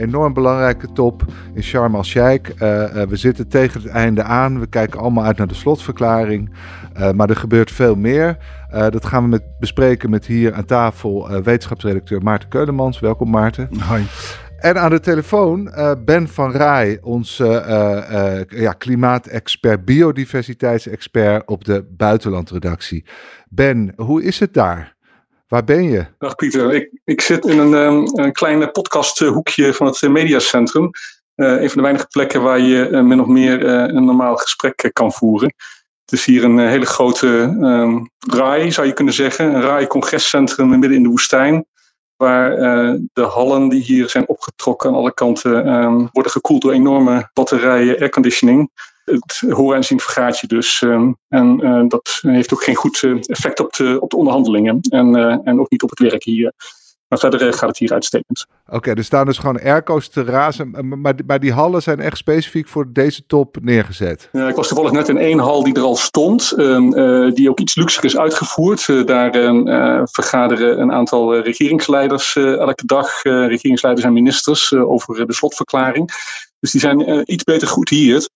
enorm belangrijke top in Sharm el-Sheikh. Uh, we zitten tegen het einde aan. We kijken allemaal uit naar de slotverklaring. Uh, maar er gebeurt veel meer. dat gaan we met, bespreken met hier aan tafel wetenschapsredacteur Maarten Keulemans. Welkom Maarten. Hoi. En aan de telefoon Ben van Rij, onze ja, klimaatexpert, biodiversiteitsexpert op de buitenlandredactie. Ben, hoe is het daar? Waar ben je? Dag Pieter, ik, ik zit in een, um, een klein podcasthoekje van het mediacentrum. Uh, een van de weinige plekken waar je uh, min of meer een normaal gesprek kan voeren. Het is hier een hele grote um, zou je kunnen zeggen. Een RAI-congrescentrum midden in de woestijn. Waar de hallen die hier zijn opgetrokken aan alle kanten um, worden gekoeld door enorme batterijen airconditioning het horen en zien vergaat je dus. Ehm, en dat heeft ook geen goed eh, effect op de, op de onderhandelingen. En, uh, en ook niet op het werk hier. Maar verder gaat het hier uitstekend. Oké, okay, er staan dus gewoon airco's te razen. Maar, maar die hallen zijn echt specifiek voor deze top neergezet. Ja, ik was toevallig net in één hal die er al stond. Uh, die ook iets luxer is uitgevoerd. Uh, daar uh, vergaderen een aantal regeringsleiders elke dag. regeringsleiders en ministers over de slotverklaring. Dus die zijn iets beter goed hier.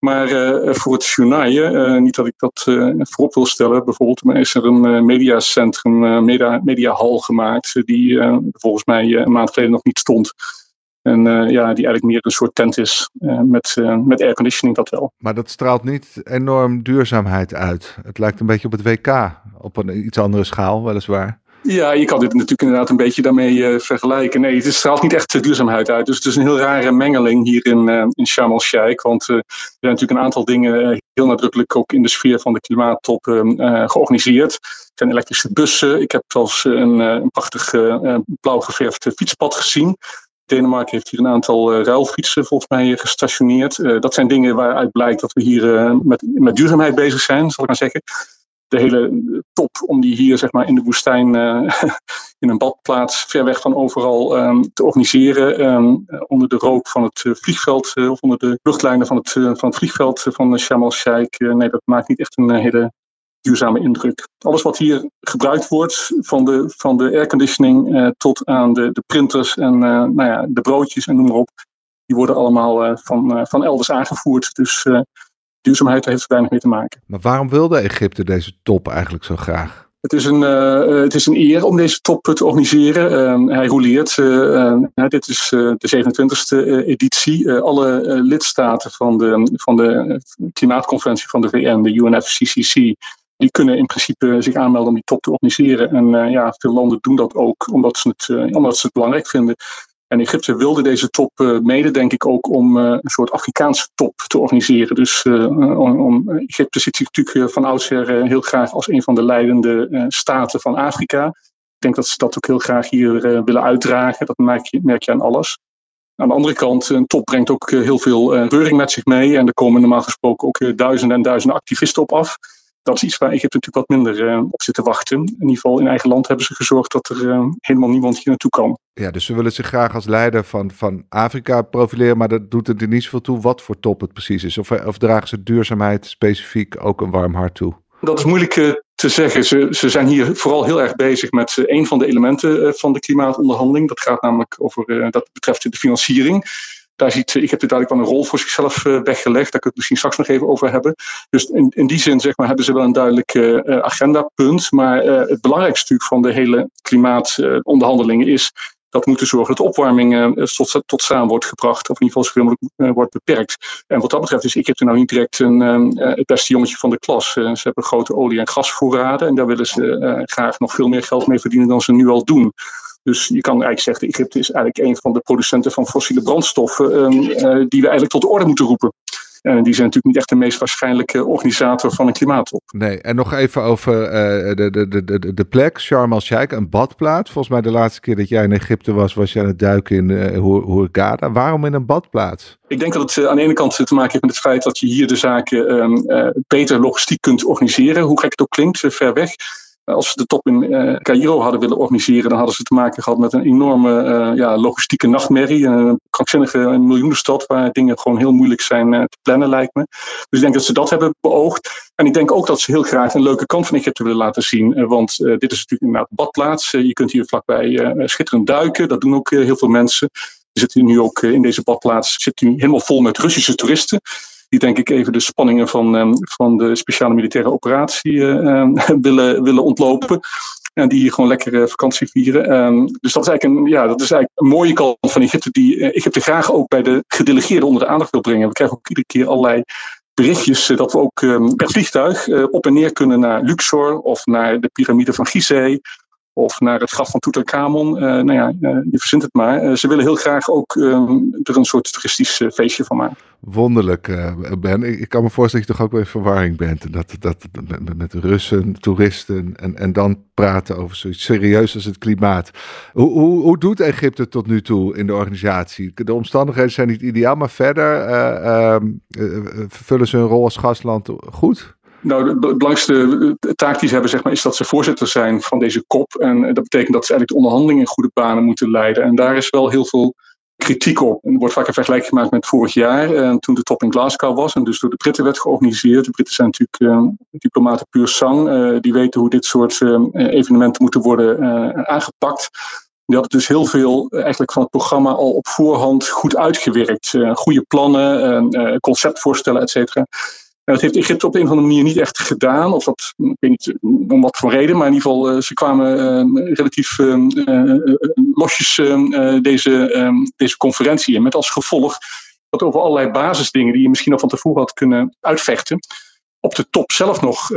Maar uh, voor het journaaien, uh, niet dat ik dat uh, voorop wil stellen, bijvoorbeeld, maar is er een mediacentrum, media, mediahal gemaakt, die volgens mij een maand geleden nog niet stond. En ja, die eigenlijk meer een soort tent is met, met airconditioning, dat wel. Maar dat straalt niet enorm duurzaamheid uit. Het lijkt een beetje op het WK, op een iets andere schaal, weliswaar. Ja, je kan dit natuurlijk inderdaad een beetje daarmee uh, vergelijken. Nee, het straalt niet echt duurzaamheid uit. Dus het is een heel rare mengeling hier in, uh, in Sharm. Want uh, er zijn natuurlijk een aantal dingen heel nadrukkelijk ook in de sfeer van de klimaattop georganiseerd. Er zijn elektrische bussen. Ik heb zelfs een, een prachtig blauw geverfd fietspad gezien. Denemarken heeft hier een aantal ruilfietsen volgens mij gestationeerd. dat zijn dingen waaruit blijkt dat we hier met, met duurzaamheid bezig zijn, zal ik maar zeggen de hele top om die hier zeg maar, in de woestijn uh, in een badplaats ver weg van overal um, te organiseren. Um, onder de rook van het uh, vliegveld uh, of onder de luchtlijnen van het, van het vliegveld van Sharm el-Sheikh. nee, dat maakt niet echt een hele duurzame indruk. Alles wat hier gebruikt wordt, van de, van de airconditioning tot aan de, de printers en nou ja, de broodjes en noem maar op, die worden allemaal van, van elders aangevoerd. Dus duurzaamheid heeft er weinig mee te maken. Maar waarom wilde Egypte deze top eigenlijk zo graag? Het is, een, uh, het is een eer om deze top te organiseren. Uh, hij roleert. Uh, dit is de 27e editie. alle lidstaten van de, van de klimaatconventie van de VN, de UNFCCC, die kunnen in principe zich aanmelden om die top te organiseren. En ja, veel landen doen dat ook omdat ze het, omdat ze het belangrijk vinden. En Egypte wilde deze top uh, mede, denk ik, ook om uh, een soort Afrikaanse top te organiseren. Dus uh, om, Egypte ziet zich natuurlijk van oudsher heel graag als een van de leidende staten van Afrika. Ik denk dat ze dat ook heel graag hier willen uitdragen. Dat merk je, merk je aan alles. Aan de andere kant, een top brengt ook heel veel reuring met zich mee. En er komen normaal gesproken ook duizenden en duizenden activisten op af dat is iets waar Egypte natuurlijk wat minder uh, op zit te wachten. In ieder geval in eigen land hebben ze gezorgd dat er uh, helemaal niemand hier naartoe kan. Ja, dus ze willen zich graag als leider van, van Afrika profileren, maar dat doet er niet zoveel toe wat voor top het precies is. Of, of dragen ze duurzaamheid specifiek ook een warm hart toe? Dat is moeilijk uh, te zeggen. Ze, ze zijn hier vooral heel erg bezig met een van de elementen van de klimaatonderhandeling. Dat gaat namelijk over, dat betreft de financiering daar ziet ik heb duidelijk wel een rol voor zichzelf uh, weggelegd. Daar kunnen we het misschien straks nog even over hebben. Dus in, in die zin zeg maar, hebben ze wel een duidelijk uh, agendapunt. Maar het belangrijkste stuk van de hele klimaatonderhandelingen is dat moeten zorgen dat de opwarming tot, tot staan wordt gebracht. Of in ieder geval zoveel mogelijk wordt beperkt. En wat dat betreft is Egypte nou niet direct een, het beste jongetje van de klas. ze hebben grote olie- en gasvoorraden. En daar willen ze graag nog veel meer geld mee verdienen dan ze nu al doen. Dus je kan eigenlijk zeggen, Egypte is eigenlijk een van de producenten van fossiele brandstoffen um, uh, die we eigenlijk tot de orde moeten roepen. En die zijn natuurlijk niet echt de meest waarschijnlijke organisator van een klimaattop. Nee, en nog even over uh, de, de, de, de plek, Sharm el-Sheikh, een badplaats. Volgens mij de laatste keer dat jij in Egypte was, was je aan het duiken in uh, Hurghada. Waarom in een badplaats? Ik denk dat het aan de ene kant te maken heeft met het feit dat je hier de zaken um, beter logistiek kunt organiseren. Hoe gek het ook klinkt, ver weg. Als ze de top in uh, Cairo hadden willen organiseren, dan hadden ze te maken gehad met een enorme uh, ja, logistieke nachtmerrie. Een krankzinnige miljoenenstad waar dingen gewoon heel moeilijk zijn te plannen, lijkt me. Dus ik denk dat ze dat hebben beoogd. En ik denk ook dat ze heel graag een leuke kant van Egypte willen laten zien. want dit is natuurlijk inderdaad badplaats. je kunt hier vlakbij schitterend duiken. Dat doen ook heel veel mensen. We zitten nu ook in deze badplaats zit nu helemaal vol met Russische toeristen die denk ik even de spanningen van, um, van de speciale militaire operatie uh, willen, willen ontlopen. En die hier gewoon lekker uh, vakantie vieren. Um, dus dat is, eigenlijk een, ja, dat is eigenlijk een mooie kant van Egypte, die uh, Egypte graag ook bij de gedelegeerden onder de aandacht wil brengen. We krijgen ook iedere keer allerlei berichtjes dat we ook um, per vliegtuig op en neer kunnen naar Luxor of naar de piramide van Gizeh of naar het graf van Tutankhamon. Nou ja, je verzint het maar. Ze willen heel graag ook er een soort toeristisch feestje van maken. Wonderlijk, Ben. Ik, ik, kan me voorstellen dat je toch ook weer in verwarring bent. Dat, dat, met, Russen, toeristen en, en dan praten over zoiets serieus als het klimaat. Hoe, hoe, hoe doet Egypte tot nu toe in de organisatie? De omstandigheden zijn niet ideaal, maar verder ehm, vullen ze hun rol als gastland goed? Nou, de belangrijkste taak die ze hebben, zeg maar, is dat ze voorzitter zijn van deze kop. En dat betekent dat ze eigenlijk de onderhandelingen in goede banen moeten leiden. En daar is wel heel veel kritiek op. En er wordt vaak een vergelijking gemaakt met vorig jaar, eh, toen de top in Glasgow was en dus door de Britten werd georganiseerd. De Britten zijn natuurlijk uh, diplomaten puur sang, uh, die weten hoe dit soort evenementen moeten worden aangepakt. Die hadden dus heel veel eigenlijk van het programma al op voorhand goed uitgewerkt. goede plannen, conceptvoorstellen, et cetera. Dat heeft Egypte op een of andere manier niet echt gedaan. Of dat, ik weet niet eh, om wat voor reden, maar in ieder geval, ze kwamen uh, relatief uh, losjes deze, deze conferentie in. Met als gevolg dat over allerlei basisdingen die je misschien al van tevoren had kunnen uitvechten, op de top zelf nog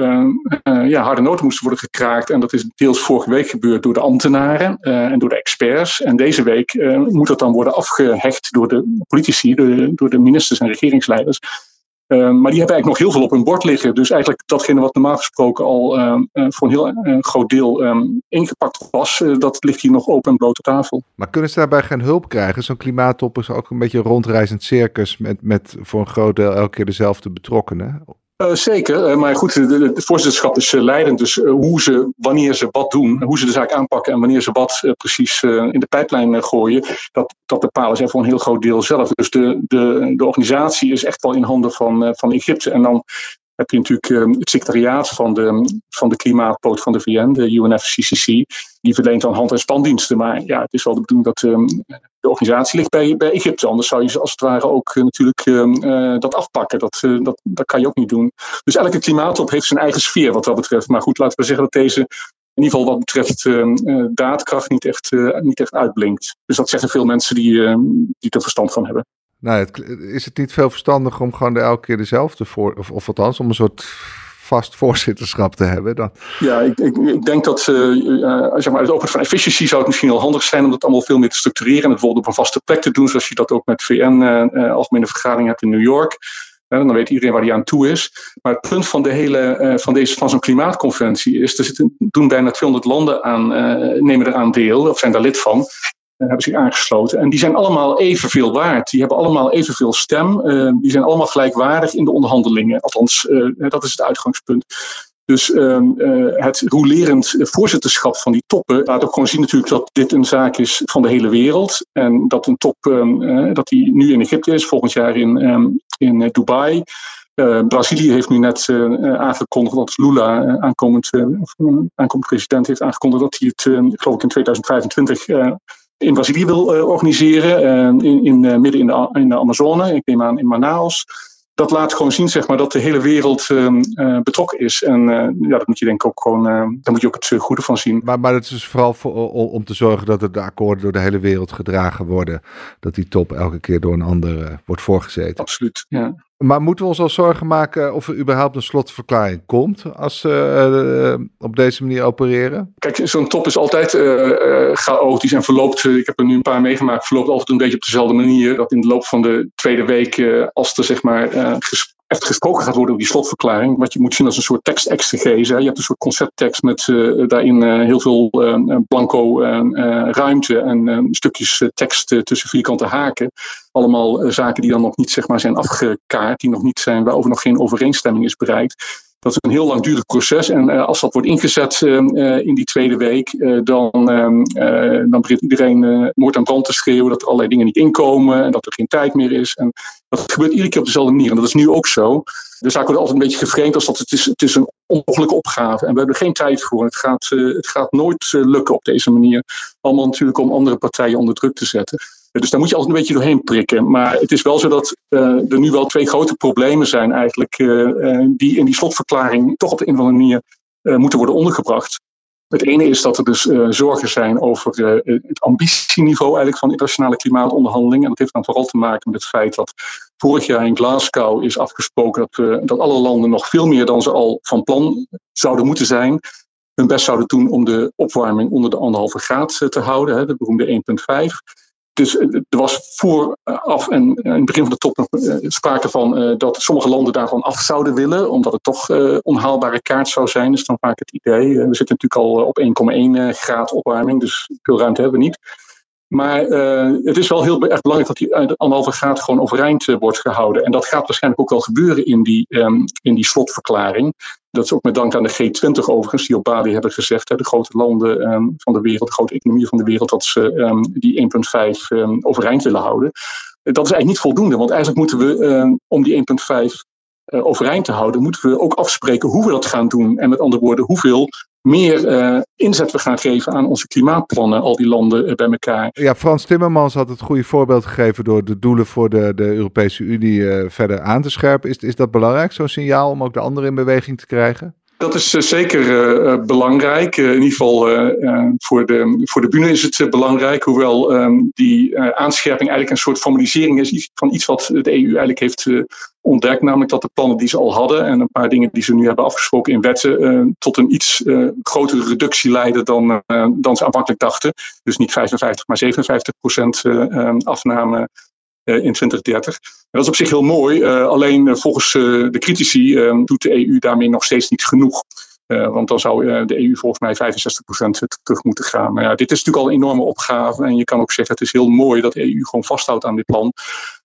ja, harde noten moesten worden gekraakt. En dat is deels vorige week gebeurd door de ambtenaren en door de experts. En deze week moet dat dan worden afgehecht door de politici, door de ministers en regeringsleiders. Ehm, maar die hebben eigenlijk nog heel veel op hun bord liggen. Dus eigenlijk datgene wat normaal gesproken al ehm, eh, voor een heel uh, groot deel ehm, ingepakt was, uh, dat ligt hier nog open en bloot op tafel. Maar kunnen ze daarbij geen hulp krijgen? Zo'n klimaattop is ook een beetje een rondreizend circus met, met voor een groot deel elke keer dezelfde betrokkenen. Uh, zeker, uh, maar goed, het voorzitterschap is uh, leidend. Dus hoe ze, wanneer ze wat doen, hoe ze de zaak aanpakken en wanneer ze wat precies in de pijplijn gooien, dat, dat bepalen zij voor een heel groot deel zelf. Dus de, de, de organisatie is echt wel in handen van, van Egypte. En dan heb je natuurlijk het secretariaat van de, van de klimaatpoot van de VN, de UNFCCC. Die verleent dan hand- en spandiensten. Maar ja, het is wel de bedoeling dat de organisatie ligt bij, bij Egypte. Anders zou je als het ware ook eh, natuurlijk ehm, eh, dat afpakken. Dat, uh, dat, dat kan je ook niet doen. Dus elke klimaattop heeft zijn eigen sfeer wat dat betreft. Maar goed, laten we zeggen dat deze in ieder geval wat betreft ehm, daadkracht niet echt, niet echt uitblinkt. Dus dat zeggen veel mensen die, ehm, die er verstand van hebben. Nou, het, is het niet veel verstandiger om gewoon elke keer dezelfde voor, of, of althans om een soort vast voorzitterschap te hebben. Dan. Ja, ik, ik, denk dat uh, zeg maar, uit het oogpunt van efficiëntie zou het misschien wel handig zijn om dat allemaal veel meer te structureren en het bijvoorbeeld op een vaste plek te doen, zoals je dat ook met VN uh, Algemene Vergadering hebt in New York. dan weet iedereen waar die aan toe is. Maar het punt van, de hele, van, deze, van zo'n klimaatconventie is, er zitten, doen bijna 200 landen aan, nemen er aan deel, of zijn daar lid van hebben zich aangesloten. En die zijn allemaal evenveel waard. Die hebben allemaal evenveel stem. Uh, die zijn allemaal gelijkwaardig in de onderhandelingen. Althans, uh, dat is het uitgangspunt. Dus uh, het rolerend voorzitterschap van die toppen laat ook gewoon zien natuurlijk dat dit een zaak is van de hele wereld. En dat een top, ehm, dat die nu in Egypte is, volgend jaar in, ehm, in Dubai. Brazilië heeft nu net aangekondigd dat Lula, aankomend, aankomend president, heeft aangekondigd dat hij het, geloof ik, in 2025 in Brazilië wil uh, organiseren, uh, in, in uh, midden in de, in de Amazone, ik neem aan in Manaus. Dat laat gewoon zien zeg maar, dat de hele wereld ehm, betrokken is. En ja, dat moet je denk ik ook gewoon, daar moet je ook het goede van zien. Maar, maar het is vooral voor, om te zorgen dat de akkoorden door de hele wereld gedragen worden. Dat die top elke keer door een ander wordt voorgezeten. Absoluut, ja. Maar moeten we ons al zorgen maken of er überhaupt een slotverklaring komt als ze uh, op deze manier opereren? Kijk, zo'n top is altijd uh, chaotisch en verloopt, ik heb er nu een paar meegemaakt, verloopt altijd een beetje op dezelfde manier. Dat in de loop van de tweede week, als er zeg maar echt gesproken gaat worden over die slotverklaring, wat je moet zien als een soort tekstexegese. Je hebt een soort concepttekst met daarin heel veel blanco ruimte en stukjes tekst tussen vierkante haken. Allemaal zaken die dan nog niet zeg maar, zijn afgekaart die nog niet zijn, waarover nog geen overeenstemming is bereikt. Dat is een heel langdurig proces. En uh, als dat wordt ingezet uh, in die tweede week, dan, dan begint iedereen moord aan brand te schreeuwen dat er allerlei dingen niet inkomen en dat er geen tijd meer is. En dat gebeurt iedere keer op dezelfde manier. En dat is nu ook zo. De zaak wordt altijd een beetje gevreemd als dat het is, het is een onmogelijke opgave. En we hebben geen tijd voor. Het gaat, het gaat nooit lukken op deze manier. Allemaal natuurlijk om andere partijen onder druk te zetten. Dus daar moet je altijd een beetje doorheen prikken. Maar het is wel zo dat uh, er nu wel twee grote problemen zijn eigenlijk, uh, uh, die in die slotverklaring toch op de een of andere manier moeten worden ondergebracht. Het ene is dat er dus zorgen zijn over het ambitieniveau eigenlijk van internationale klimaatonderhandelingen. En dat heeft dan vooral te maken met het feit dat vorig jaar in Glasgow is afgesproken dat, dat alle landen nog veel meer dan ze al van plan zouden moeten zijn, hun best zouden doen om de opwarming onder de anderhalve graad te houden, hè, de beroemde 1,5. Dus eh, er was vooraf en in het begin van de top nog eh, sprake van dat sommige landen daarvan af zouden willen, omdat het toch onhaalbare kaart zou zijn. Dus dan vaak het idee. we zitten natuurlijk al op 1,1 graad opwarming, dus veel ruimte hebben we niet. Maar uh, het is wel heel erg belangrijk dat die anderhalve graad gewoon overeind uh, wordt gehouden. En dat gaat waarschijnlijk ook wel gebeuren in die, um, in die slotverklaring. Dat is ook met dank aan de G20 overigens, die op Bali hebben gezegd, de grote landen um, van de wereld, de grote economieën van de wereld, dat ze um, die 1,5 overeind willen houden. Dat is eigenlijk niet voldoende, want eigenlijk moeten we om die 1,5 uh, overeind te houden, moeten we ook afspreken hoe we dat gaan doen. En met andere woorden, hoeveel meer uh, inzet we gaan geven aan onze klimaatplannen, al die landen uh, bij elkaar. Ja, Frans Timmermans had het goede voorbeeld gegeven door de doelen voor de, de Europese Unie verder aan te scherpen. Is, is dat belangrijk, zo'n signaal, om ook de anderen in beweging te krijgen? Dat is zeker belangrijk. in ieder geval voor, de, voor de bühne is het belangrijk. Hoewel um, die aanscherping eigenlijk een soort formalisering is van iets wat de EU eigenlijk heeft ontdekt, namelijk dat de plannen die ze al hadden en een paar dingen die ze nu hebben afgesproken in wetten, tot een iets grotere reductie leiden dan, dan ze aanvankelijk dachten. Dus niet 55, maar 57 procent afname in 2030. En dat is op zich heel mooi, alleen volgens de critici doet de EU daarmee nog steeds niet genoeg. Want dan zou de EU volgens mij 65% terug moeten gaan. Maar ja, dit is natuurlijk al een enorme opgave. En je kan ook zeggen, het is heel mooi dat de EU gewoon vasthoudt aan dit plan.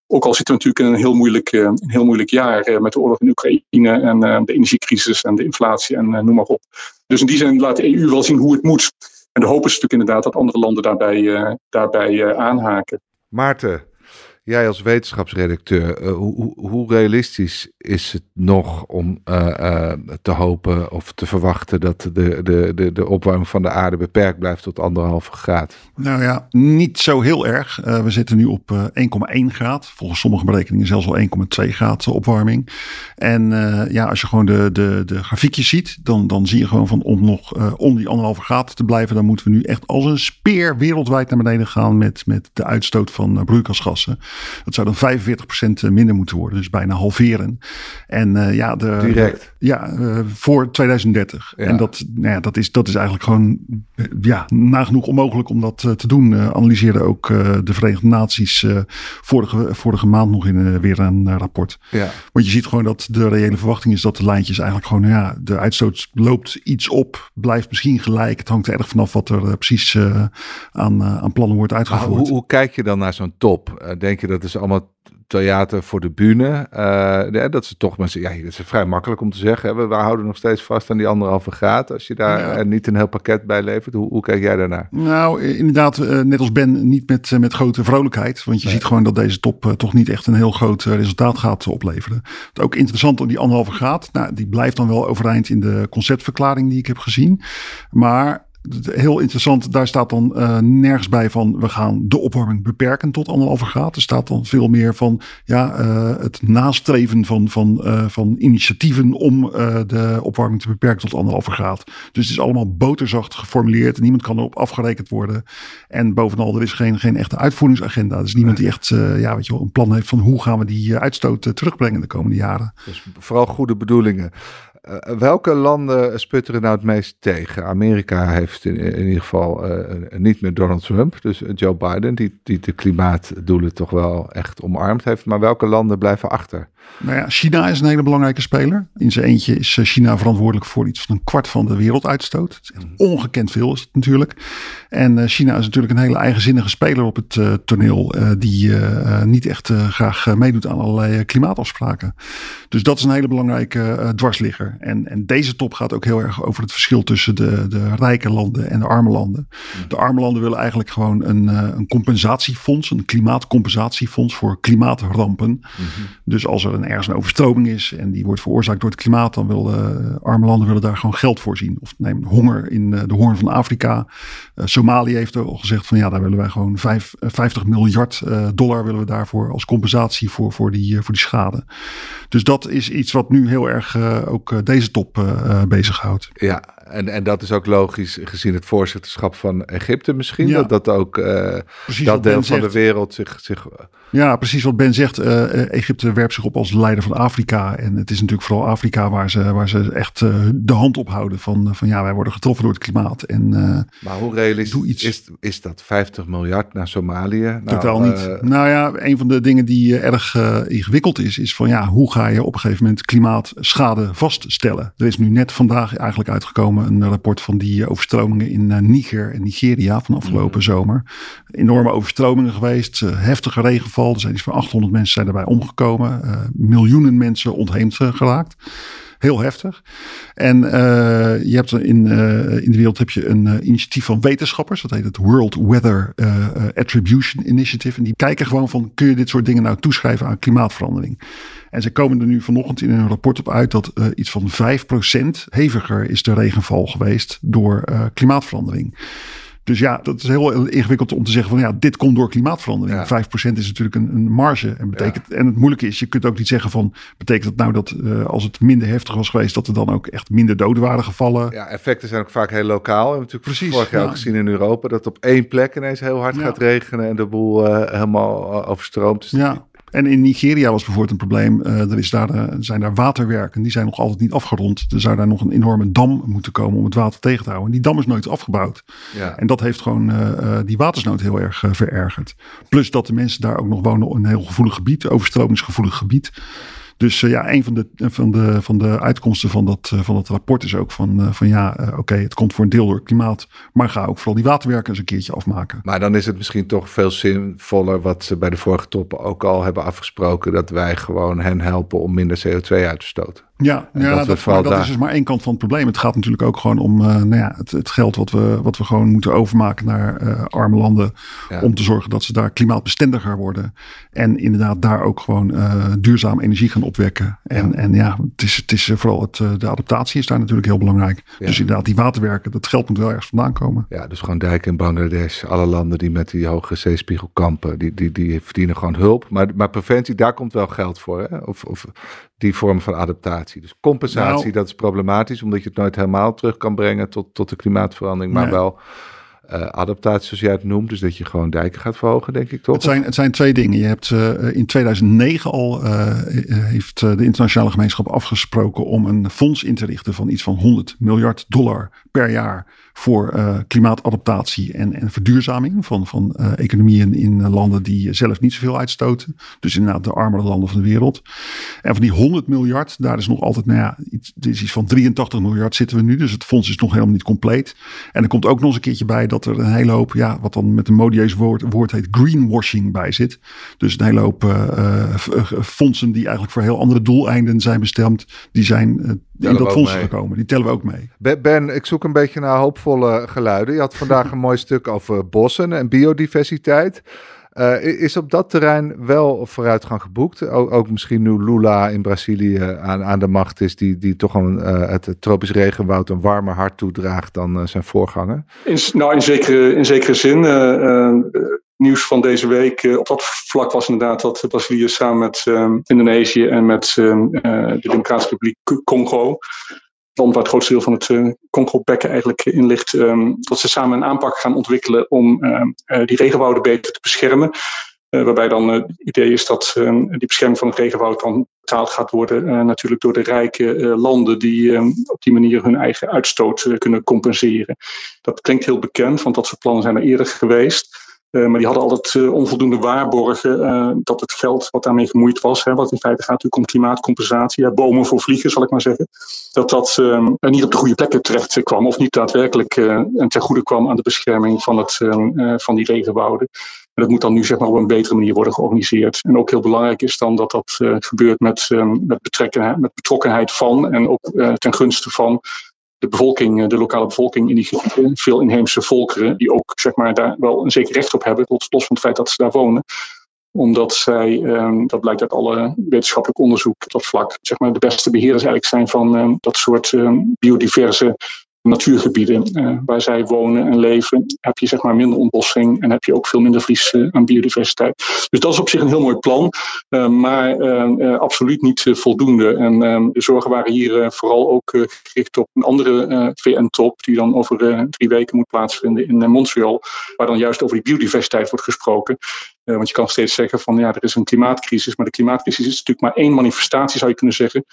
Ook al zitten we natuurlijk in een heel moeilijk, een heel moeilijk jaar met de oorlog in Oekraïne en de energiecrisis en de inflatie en noem maar op. Dus in die zin laat de EU wel zien hoe het moet. En de hoop is natuurlijk inderdaad dat andere landen daarbij, daarbij aanhaken. Maarten, Jij als wetenschapsredacteur, uh, hoe, hoe, realistisch is het nog om uh, uh, te hopen of te verwachten dat de, de, de, de opwarming van de aarde beperkt blijft tot anderhalve graad? Nou ja, niet zo heel erg. we zitten nu op 1,1 graad. Volgens sommige berekeningen zelfs al 1,2 graad opwarming. En ja, als je gewoon de, de, de grafiekjes ziet, dan, dan zie je gewoon van om nog om die anderhalve graad te blijven, dan moeten we nu echt als een speer wereldwijd naar beneden gaan met, met de uitstoot van broeikasgassen. Dat zou dan 45% minder moeten worden, dus bijna halveren. En uh, ja, de, direct. Ja, uh, voor 2030. Ja. En dat, nou ja, dat, is, dat is eigenlijk gewoon ja, nagenoeg onmogelijk om dat uh, te doen. analyseerde ook de Verenigde Naties vorige, vorige maand nog in weer een rapport. Ja. Want je ziet gewoon dat de reële verwachting is dat de lijntjes eigenlijk gewoon, ja, de uitstoot loopt iets op, blijft misschien gelijk. Het hangt er erg vanaf wat er precies aan, aan plannen wordt uitgevoerd. Hoe, hoe, kijk je dan naar zo'n top? denk je dat is allemaal theater voor de bühne. Uh, dat ze toch mensen, ja, dat is vrij makkelijk om te zeggen. We, we, houden nog steeds vast aan die anderhalve graad. Als je daar ja. niet een heel pakket bij levert. Hoe, hoe kijk jij daarnaar? Nou, inderdaad, uh, net als Ben, niet met, uh, met grote vrolijkheid. Want je nee. ziet gewoon dat deze top toch niet echt een heel groot resultaat gaat opleveren. Het ook interessant, die anderhalve graad. Nou, die blijft dan wel overeind in de conceptverklaring die ik heb gezien. Maar heel interessant, daar staat dan uh, nergens bij van we gaan de opwarming beperken tot anderhalve graad. Er staat dan veel meer van ja, uh, het nastreven van, van, uh, van initiatieven om de opwarming te beperken tot anderhalve graad. Dus het is allemaal boterzacht geformuleerd en niemand kan erop afgerekend worden. En bovenal, er is geen, geen echte uitvoeringsagenda. Er is niemand die echt ja, weet je wel, een plan heeft van hoe gaan we die uitstoot terugbrengen de komende jaren. Dus vooral goede bedoelingen. Uh, welke landen sputteren nou het meest tegen? Amerika heeft in, in ieder geval uh, niet meer Donald Trump, dus Joe Biden, die, die de klimaatdoelen toch wel echt omarmd heeft. Maar welke landen blijven achter? Nou ja, China is een hele belangrijke speler. In zijn eentje is China verantwoordelijk voor iets van een kwart van de werelduitstoot. Het is echt ongekend veel is het natuurlijk. En China is natuurlijk een hele eigenzinnige speler op het uh, toneel. Uh, die niet echt graag meedoet aan allerlei klimaatafspraken. Dus dat is een hele belangrijke dwarsligger. En, en deze top gaat ook heel erg over het verschil tussen de, de rijke landen en de arme landen. De arme landen willen eigenlijk gewoon een, uh, een compensatiefonds, een klimaatcompensatiefonds voor klimaatrampen. Dus als er een, ergens een overstroming is en die wordt veroorzaakt door het klimaat, dan willen arme landen willen daar gewoon geld voor zien. Of neem honger in de hoorn van Afrika. Somalië heeft al gezegd van ja, daar willen wij gewoon vijf, 50 miljard dollar willen we daarvoor als compensatie voor, voor, die, voor die schade. Dus dat is iets wat nu heel erg uh, ook uh, deze top uh, bezighoudt. Ja, en, en dat is ook logisch gezien het voorzitterschap van Egypte misschien. Ja. Dat, dat ook dat deel van de wereld zich... zich ja, precies wat Ben zegt. Egypte werpt zich op als leider van Afrika. En het is natuurlijk vooral Afrika waar ze, waar ze echt de hand op houden. Van, van ja, wij worden getroffen door het klimaat. En, maar hoe realistisch is, is dat 50 miljard naar Somalië? Nou, Totaal niet. nou ja, een van de dingen die erg ingewikkeld is, is van ja, hoe ga je op een gegeven moment klimaatschade vaststellen. Er is nu net vandaag eigenlijk uitgekomen een rapport van die overstromingen in eh, Niger en Nigeria van afgelopen mhm. zomer. Enorme overstromingen geweest, eh, heftige regenval. Er zijn iets van 800 mensen zijn daarbij omgekomen. Eh, miljoenen mensen ontheemd geraakt heel heftig. En je hebt in, in de wereld heb je een initiatief van wetenschappers. Dat heet het World Weather Attribution Initiative. En die kijken gewoon van kun je dit soort dingen nou toeschrijven aan klimaatverandering. En ze komen er nu vanochtend in een rapport op uit dat iets van 5% heviger is de regenval geweest door klimaatverandering. Dus ja, dat is heel ingewikkeld om te zeggen van ja, dit komt door klimaatverandering. Ja. 5% is natuurlijk een, een marge. En, betekent, en het moeilijke is, je kunt ook niet zeggen van, betekent dat nou dat uh, als het minder heftig was geweest, dat er dan ook echt minder doden waren gevallen? Ja, effecten zijn ook vaak heel lokaal. We hebben natuurlijk Precies, vorig jaar ook gezien in Europa dat op één plek ineens heel hard gaat regenen en de boel uh, helemaal overstroomt. Dus ja. En in Nigeria was bijvoorbeeld een probleem. Uh, er is daar, uh, zijn daar waterwerken, die zijn nog altijd niet afgerond. Er zou daar nog een enorme dam moeten komen om het water tegen te houden. En die dam is nooit afgebouwd. Ja. En dat heeft gewoon uh, die watersnood heel erg verergerd. Plus dat de mensen daar ook nog wonen in een heel gevoelig gebied, overstromingsgevoelig gebied. Dus uh, ja, een van de, van, de, van de uitkomsten van dat, uh, van dat rapport is ook van, van ja, oké, okay, het komt voor een deel door het klimaat, maar ga ook vooral die waterwerken eens een keertje afmaken. Maar dan is het misschien toch veel zinvoller wat ze bij de vorige toppen ook al hebben afgesproken, dat wij gewoon hen helpen om minder CO2 uit te stoten. Ja, ja dat, dat, dat is dus maar één kant van het probleem. Het gaat natuurlijk ook gewoon om uh, nou ja, het, het, geld wat we, wat we gewoon moeten overmaken naar uh, arme landen. Ja. Om te zorgen dat ze daar klimaatbestendiger worden. En inderdaad daar ook gewoon uh, duurzame energie gaan opwekken. En, ja. en ja, het is, het is vooral het, de adaptatie is daar natuurlijk heel belangrijk. Dus inderdaad die waterwerken, dat geld moet wel ergens vandaan komen. Ja, dus gewoon dijken in Bangladesh. Alle landen die met die hoge zeespiegel kampen, die, die, die verdienen gewoon hulp. Maar, maar preventie, daar komt wel geld voor. Hè? Of, of die vorm van adaptatie. Dus compensatie, nou, dat is problematisch, omdat je het nooit helemaal terug kan brengen tot, tot de klimaatverandering, maar nee. wel uh, adaptatie, zoals jij het noemt. Dus dat je gewoon dijken gaat verhogen, denk ik toch? Het zijn, het zijn twee dingen. Je hebt uh, in 2009 al uh, heeft de internationale gemeenschap afgesproken om een fonds in te richten van iets van 100 miljard dollar per jaar voor uh, klimaatadaptatie en, en verduurzaming van, van uh, economieën in landen die zelf niet zoveel uitstoten. Dus inderdaad de armere landen van de wereld. En van die 100 miljard, daar is nog altijd, nou ja, iets, is iets van 83 miljard zitten we nu. Dus het fonds is nog helemaal niet compleet. En er komt ook nog eens een keertje bij dat er een hele hoop, ja, wat dan met een modieus woord, woord heet, greenwashing bij zit. Dus een hele hoop fondsen die eigenlijk voor heel andere doeleinden zijn bestemd, die zijn in dat fonds gekomen. Die tellen we ook mee. Ben, ik zoek een beetje naar hoopvolle geluiden. Je had vandaag een mooi stuk over bossen en biodiversiteit. Uh, is op dat terrein wel vooruitgang geboekt? Ook, ook, misschien nu Lula in Brazilië aan, aan de macht is, die, die toch een, uh, het, het tropisch regenwoud een warmer hart toedraagt dan uh, zijn voorganger? In, nou, in zekere, in zekere zin nieuws van deze week uh, op dat vlak was inderdaad dat Brazilië samen met um, Indonesië en met um, uh, de Democratische Republiek Congo, het land waar het grootste deel van het uh, Congo-bekken eigenlijk in ligt, um, dat ze samen een aanpak gaan ontwikkelen om die regenwouden beter te beschermen. waarbij dan het idee is dat die bescherming van het regenwoud dan betaald gaat worden natuurlijk door de rijke landen die op die manier hun eigen uitstoot kunnen compenseren. Dat klinkt heel bekend, want dat soort plannen zijn er eerder geweest. Uh, maar die hadden altijd uh, onvoldoende waarborgen uh, dat het geld wat daarmee gemoeid was, hè, wat in feite gaat natuurlijk om klimaatcompensatie, bomen voor vliegen zal ik maar zeggen, dat dat ehm, niet op de goede plekken terecht kwam of niet daadwerkelijk en ten goede kwam aan de bescherming van, het, ehm, van die regenwouden. En dat moet dan nu zeg maar op een betere manier worden georganiseerd. En ook heel belangrijk is dan dat dat gebeurt met, met, betrekkenheid, met betrokkenheid van en ook ten gunste van de bevolking, de lokale bevolking in die gebieden, veel inheemse volkeren, die ook zeg maar, daar wel een zeker recht op hebben, tot los van het feit dat ze daar wonen. Omdat zij, ehm, dat blijkt uit alle wetenschappelijk onderzoek op dat vlak, zeg maar de beste beheerders eigenlijk zijn van ehm, dat soort ehm, biodiverse natuurgebieden uh, waar zij wonen en leven, heb je zeg maar minder ontbossing en heb je ook veel minder verlies uh, aan biodiversiteit. Dus dat is op zich een heel mooi plan, uh, maar absoluut niet voldoende. En de zorgen waren hier vooral ook gericht op een andere VN-top, die dan over drie weken moet plaatsvinden in Montreal, waar dan juist over die biodiversiteit wordt gesproken. want je kan steeds zeggen van ja, er is een klimaatcrisis, maar de klimaatcrisis is natuurlijk maar één manifestatie, zou je kunnen zeggen,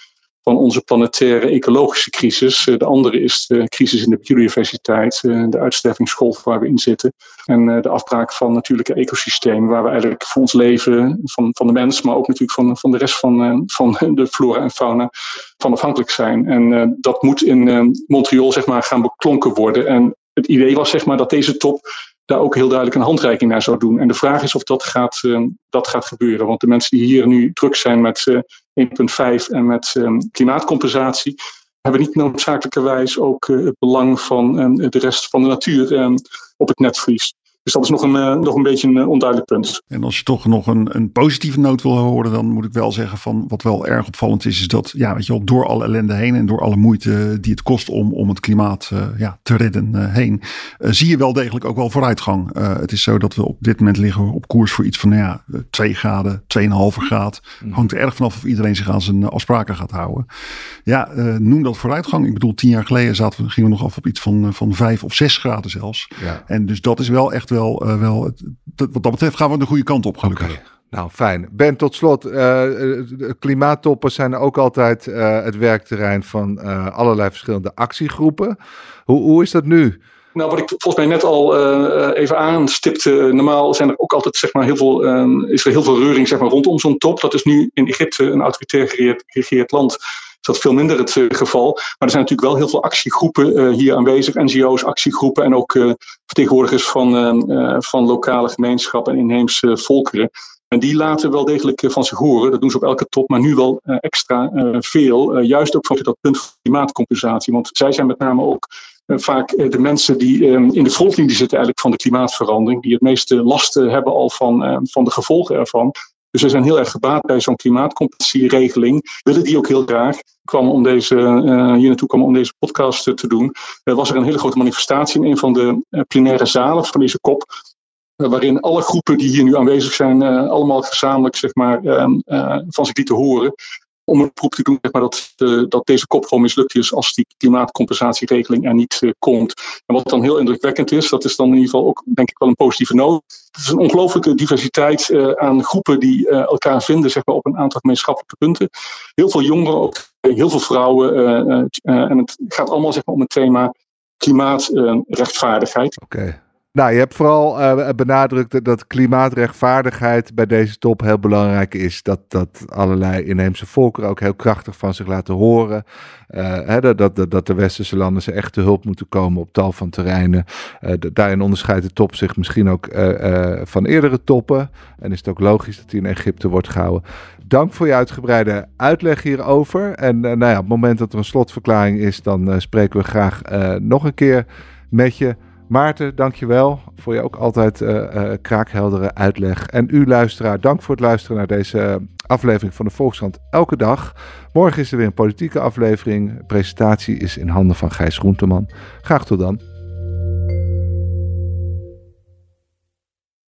van onze planetaire ecologische crisis. Eh, de andere is de crisis in de biodiversiteit, eh, de uitstervingsgolf waar we in zitten. En eh, de afbraak van natuurlijke ecosystemen, waar we eigenlijk voor ons leven, van, van de mens, maar ook natuurlijk van, van de rest van, van de flora en fauna, van afhankelijk zijn. En dat moet in Montreal zeg maar, gaan beklonken worden. En het idee was zeg maar, dat deze top daar ook heel duidelijk een handreiking naar zou doen. En de vraag is of dat gaat, dat gaat gebeuren. Want de mensen die hier nu druk zijn met 1.5 en met um, klimaatcompensatie, hebben niet noodzakelijkerwijs ook uh, het belang van de rest van de natuur ehm, op het netvlies. Dus dat is nog een, uh, nog een beetje een uh, onduidelijk punt. En als je toch nog een, een positieve noot wil horen, dan moet ik wel zeggen van wat wel erg opvallend is, is dat ja, weet je wel, door alle ellende heen en door alle moeite die het kost om, om het klimaat uh, ja, te redden heen, zie je wel degelijk ook wel vooruitgang. het is zo dat we op dit moment liggen op koers voor iets van nou ja, 2 graden, 2,5 graden. Mm. Hangt er erg vanaf of iedereen zich aan zijn afspraken gaat houden. Ja, noem dat vooruitgang. Ik bedoel, tien jaar geleden zaten we, gingen we nog af op iets van, van 5 of 6 graden zelfs. Ja. En dus dat is wel echt wel, uh, wel wat dat betreft gaan we de goede kant op, gelukkig. Nou, fijn. Ben, tot slot, uh, klimaattoppen zijn ook altijd uh, het werkterrein van allerlei verschillende actiegroepen. Hoe, hoe is dat nu? Nou, wat ik volgens mij net al uh, even aanstipte, normaal zijn er ook altijd zeg maar, heel veel, uh, is er heel veel reuring zeg maar, rondom zo'n top. Dat is nu in Egypte een autoritair geregeerd land dat veel minder het uh, geval. Maar er zijn natuurlijk wel heel veel actiegroepen uh, hier aanwezig, NGO's, actiegroepen en ook uh, vertegenwoordigers van, van lokale gemeenschappen en inheemse volkeren. En die laten wel degelijk van zich horen. Dat doen ze op elke top, maar nu wel extra veel. juist ook van dat punt van klimaatcompensatie. Want zij zijn met name ook vaak de mensen die in de frontlinie zitten eigenlijk van de klimaatverandering. Die het meeste last hebben al van, van de gevolgen ervan. Dus we zijn heel erg gebaat bij zo'n klimaatcompensatieregeling. Willen die ook heel graag. Kwam om deze, uh, hier naartoe kwam om deze podcast te doen. Uh, was er een hele grote manifestatie in een van de uh, plenaire zalen van deze kop. waarin alle groepen die hier nu aanwezig zijn, allemaal gezamenlijk zeg maar, ehm, van zich lieten horen om een proef te doen zeg maar, dat, uh, dat deze kop gewoon mislukt is als die klimaatcompensatieregeling er niet uh, komt. En wat dan heel indrukwekkend is, dat is dan in ieder geval ook denk ik wel een positieve noot. Het is een ongelooflijke diversiteit uh, aan groepen die elkaar vinden zeg maar, op een aantal gemeenschappelijke punten. Heel veel jongeren, ook heel veel vrouwen. en het gaat allemaal zeg maar, om het thema klimaatrechtvaardigheid. Oké. Nou, je hebt vooral uh, benadrukt dat klimaatrechtvaardigheid bij deze top heel belangrijk is. Dat, dat allerlei inheemse volkeren ook heel krachtig van zich laten horen. Uh, hè, dat, dat, dat de westerse landen ze echt te hulp moeten komen op tal van terreinen. Uh, daarin onderscheidt de top zich misschien ook van eerdere toppen. En is het ook logisch dat die in Egypte wordt gehouden. Dank voor je uitgebreide uitleg hierover. En nou ja, op het moment dat er een slotverklaring is, dan spreken we graag nog een keer met je. Maarten, dankjewel voor je ook altijd uh, kraakheldere uitleg. En u luisteraar, dank voor het luisteren naar deze uh, aflevering van de Volkskrant Elke Dag. Morgen is er weer een politieke aflevering. De presentatie is in handen van Gijs Groenteman. Graag tot dan.